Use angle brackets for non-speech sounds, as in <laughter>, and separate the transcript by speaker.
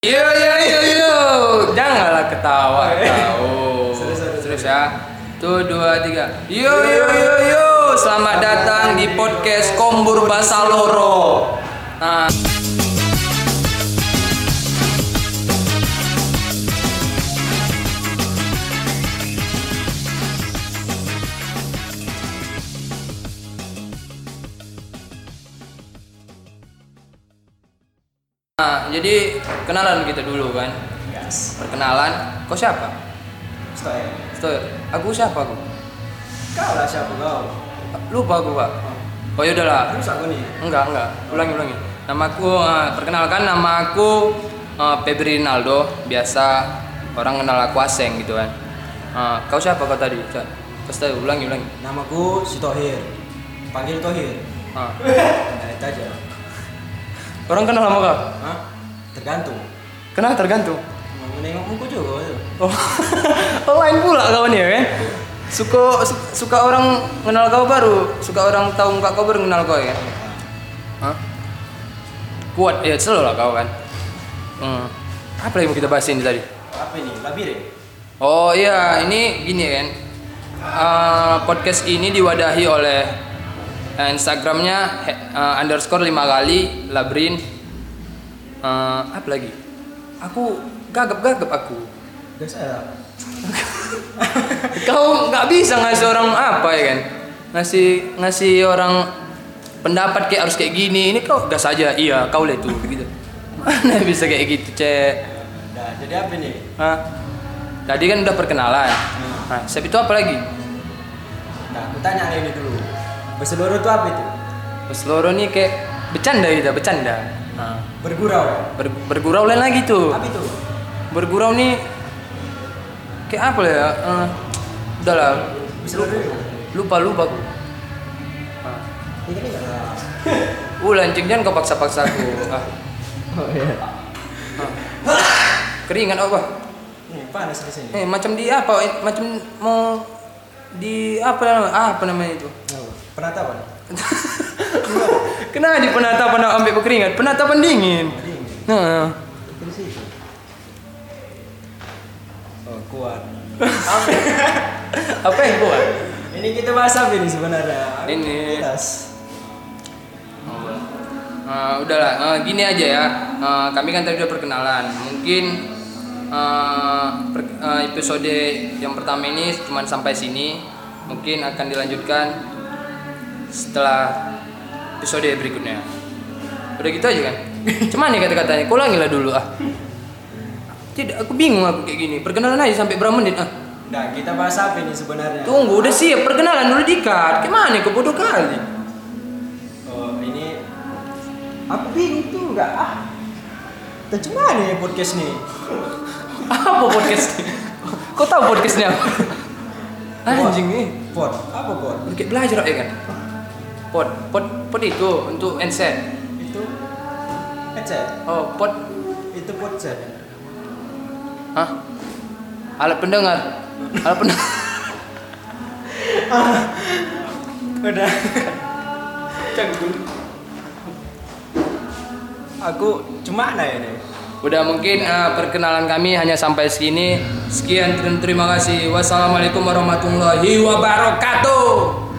Speaker 1: Yo yo yo yo, janganlah ketawa <laughs> tahu. Terus ya, tuh dua tiga. Yo yo yo yo, selamat datang di podcast Kombur Basaloro. Nah, nah, jadi kenalan kita dulu kan.
Speaker 2: Gas.
Speaker 1: Perkenalan, kau siapa?
Speaker 2: Stop ya.
Speaker 1: Stop. Aku siapa aku?
Speaker 2: Kau lah siapa kau?
Speaker 1: Lupa aku pak. Oh ya udahlah.
Speaker 2: Terus aku nih.
Speaker 1: Enggak, enggak. Ulangi, ulangi. Namaku, eh, perkenalkan nama aku eh, Febri Rinaldo. Biasa orang kenal aku Aseng gitu kan. Eh, kau siapa kau tadi? Terus ulangi, ulangi.
Speaker 2: Namaku si Tohir. Panggil Tohir.
Speaker 1: Ah.
Speaker 2: Nah, itu aja.
Speaker 1: Orang kenal sama kau?
Speaker 2: Hah? Tergantung.
Speaker 1: Kenal tergantung.
Speaker 2: Mau menengok muka juga. itu.
Speaker 1: Oh, <laughs> oh lain pula kau nih ya kan? Suka su- suka orang kenal kau baru, suka orang tahu muka kau baru kenal kau ya kan? Hah? Kuat ya selalu lah kau kan. Hmm. Apa lagi mau kita bahas ini tadi?
Speaker 2: Apa ini? Labirin.
Speaker 1: Oh iya, ini gini kan. Eh, podcast ini diwadahi oleh eh, Instagramnya he- eh, underscore lima kali labrin. Eh, apa lagi? Aku gagap-gagap aku.
Speaker 2: Gas saya. <laughs>
Speaker 1: Kau nggak bisa ngasih orang apa ya kan? Ngasih ngasih orang pendapat kayak harus kayak gini. Ini kau gas aja. Iya, kau lah itu begitu. Mana bisa kayak gitu, Cek?
Speaker 2: Nah, jadi apa nih?
Speaker 1: Hah? Tadi kan udah perkenalan. Nah, siap itu apa lagi?
Speaker 2: Nah, aku tanya ini dulu. Berseluruh itu apa itu?
Speaker 1: Seluruh nih kayak bercanda gitu, bercanda. Nah,
Speaker 2: Bergurau.
Speaker 1: ber- bergurau lain lagi tuh.
Speaker 2: Apa itu?
Speaker 1: Bergurau nih kayak apa ya? Udahlah,
Speaker 2: Berseluruh itu.
Speaker 1: lupa lupa aku. Nah.
Speaker 2: Ini kan enggak. <laughs>
Speaker 1: Uh, lancing jangan kau paksa-paksa aku. <laughs> Ah,
Speaker 2: Oh iya.
Speaker 1: keringat apa?
Speaker 2: Nih, panas di sini.
Speaker 1: Eh, macam di apa? Macam mau di apa namanya? Ah, apa namanya itu?
Speaker 2: Oh, penatapan. <laughs>
Speaker 1: Kenapa di penatapan ambil berkeringat? Penatapan dingin. Nah.
Speaker 2: Oh, kuat. <laughs>
Speaker 1: apa yang kuat?
Speaker 2: Ini kita bahas apa ini sebenarnya?
Speaker 1: Ini.
Speaker 2: Jelas.
Speaker 1: Eh, udahlah, eh, gini aja ya. Eh, kami kan tadi udah perkenalan. Mungkin eh, per- eh, episode yang pertama ini cuma sampai sini. Mungkin akan dilanjutkan setelah episode berikutnya. Udah gitu aja kan? Cuman nih kata-katanya, kau ulangi lah dulu ah. Tidak, aku bingung aku kayak gini. Perkenalan aja sampai berapa menit ah.
Speaker 2: Nah, kita bahas apa ini sebenarnya?
Speaker 1: Tunggu, udah siap perkenalan dulu dikat. Gimana kau bodoh kali?
Speaker 2: Oh, ini aku bingung tuh enggak ah. Tapi mana ya podcast nih?
Speaker 1: apa podcast kau tahu podcastnya apa anjing nih
Speaker 2: Pod. Apa pod?
Speaker 1: Kayak belajar ya kan pod pod pod itu untuk handset.
Speaker 2: Itu headset.
Speaker 1: oh pod
Speaker 2: Itu podcast.
Speaker 1: hah? Alat pendengar. Alat pendengar. <laughs>
Speaker 2: Udah. Aku cuma ya ini.
Speaker 1: udah mungkin eh, perkenalan kami hanya sampai sini sekian dan terima kasih. Wassalamualaikum warahmatullahi wabarakatuh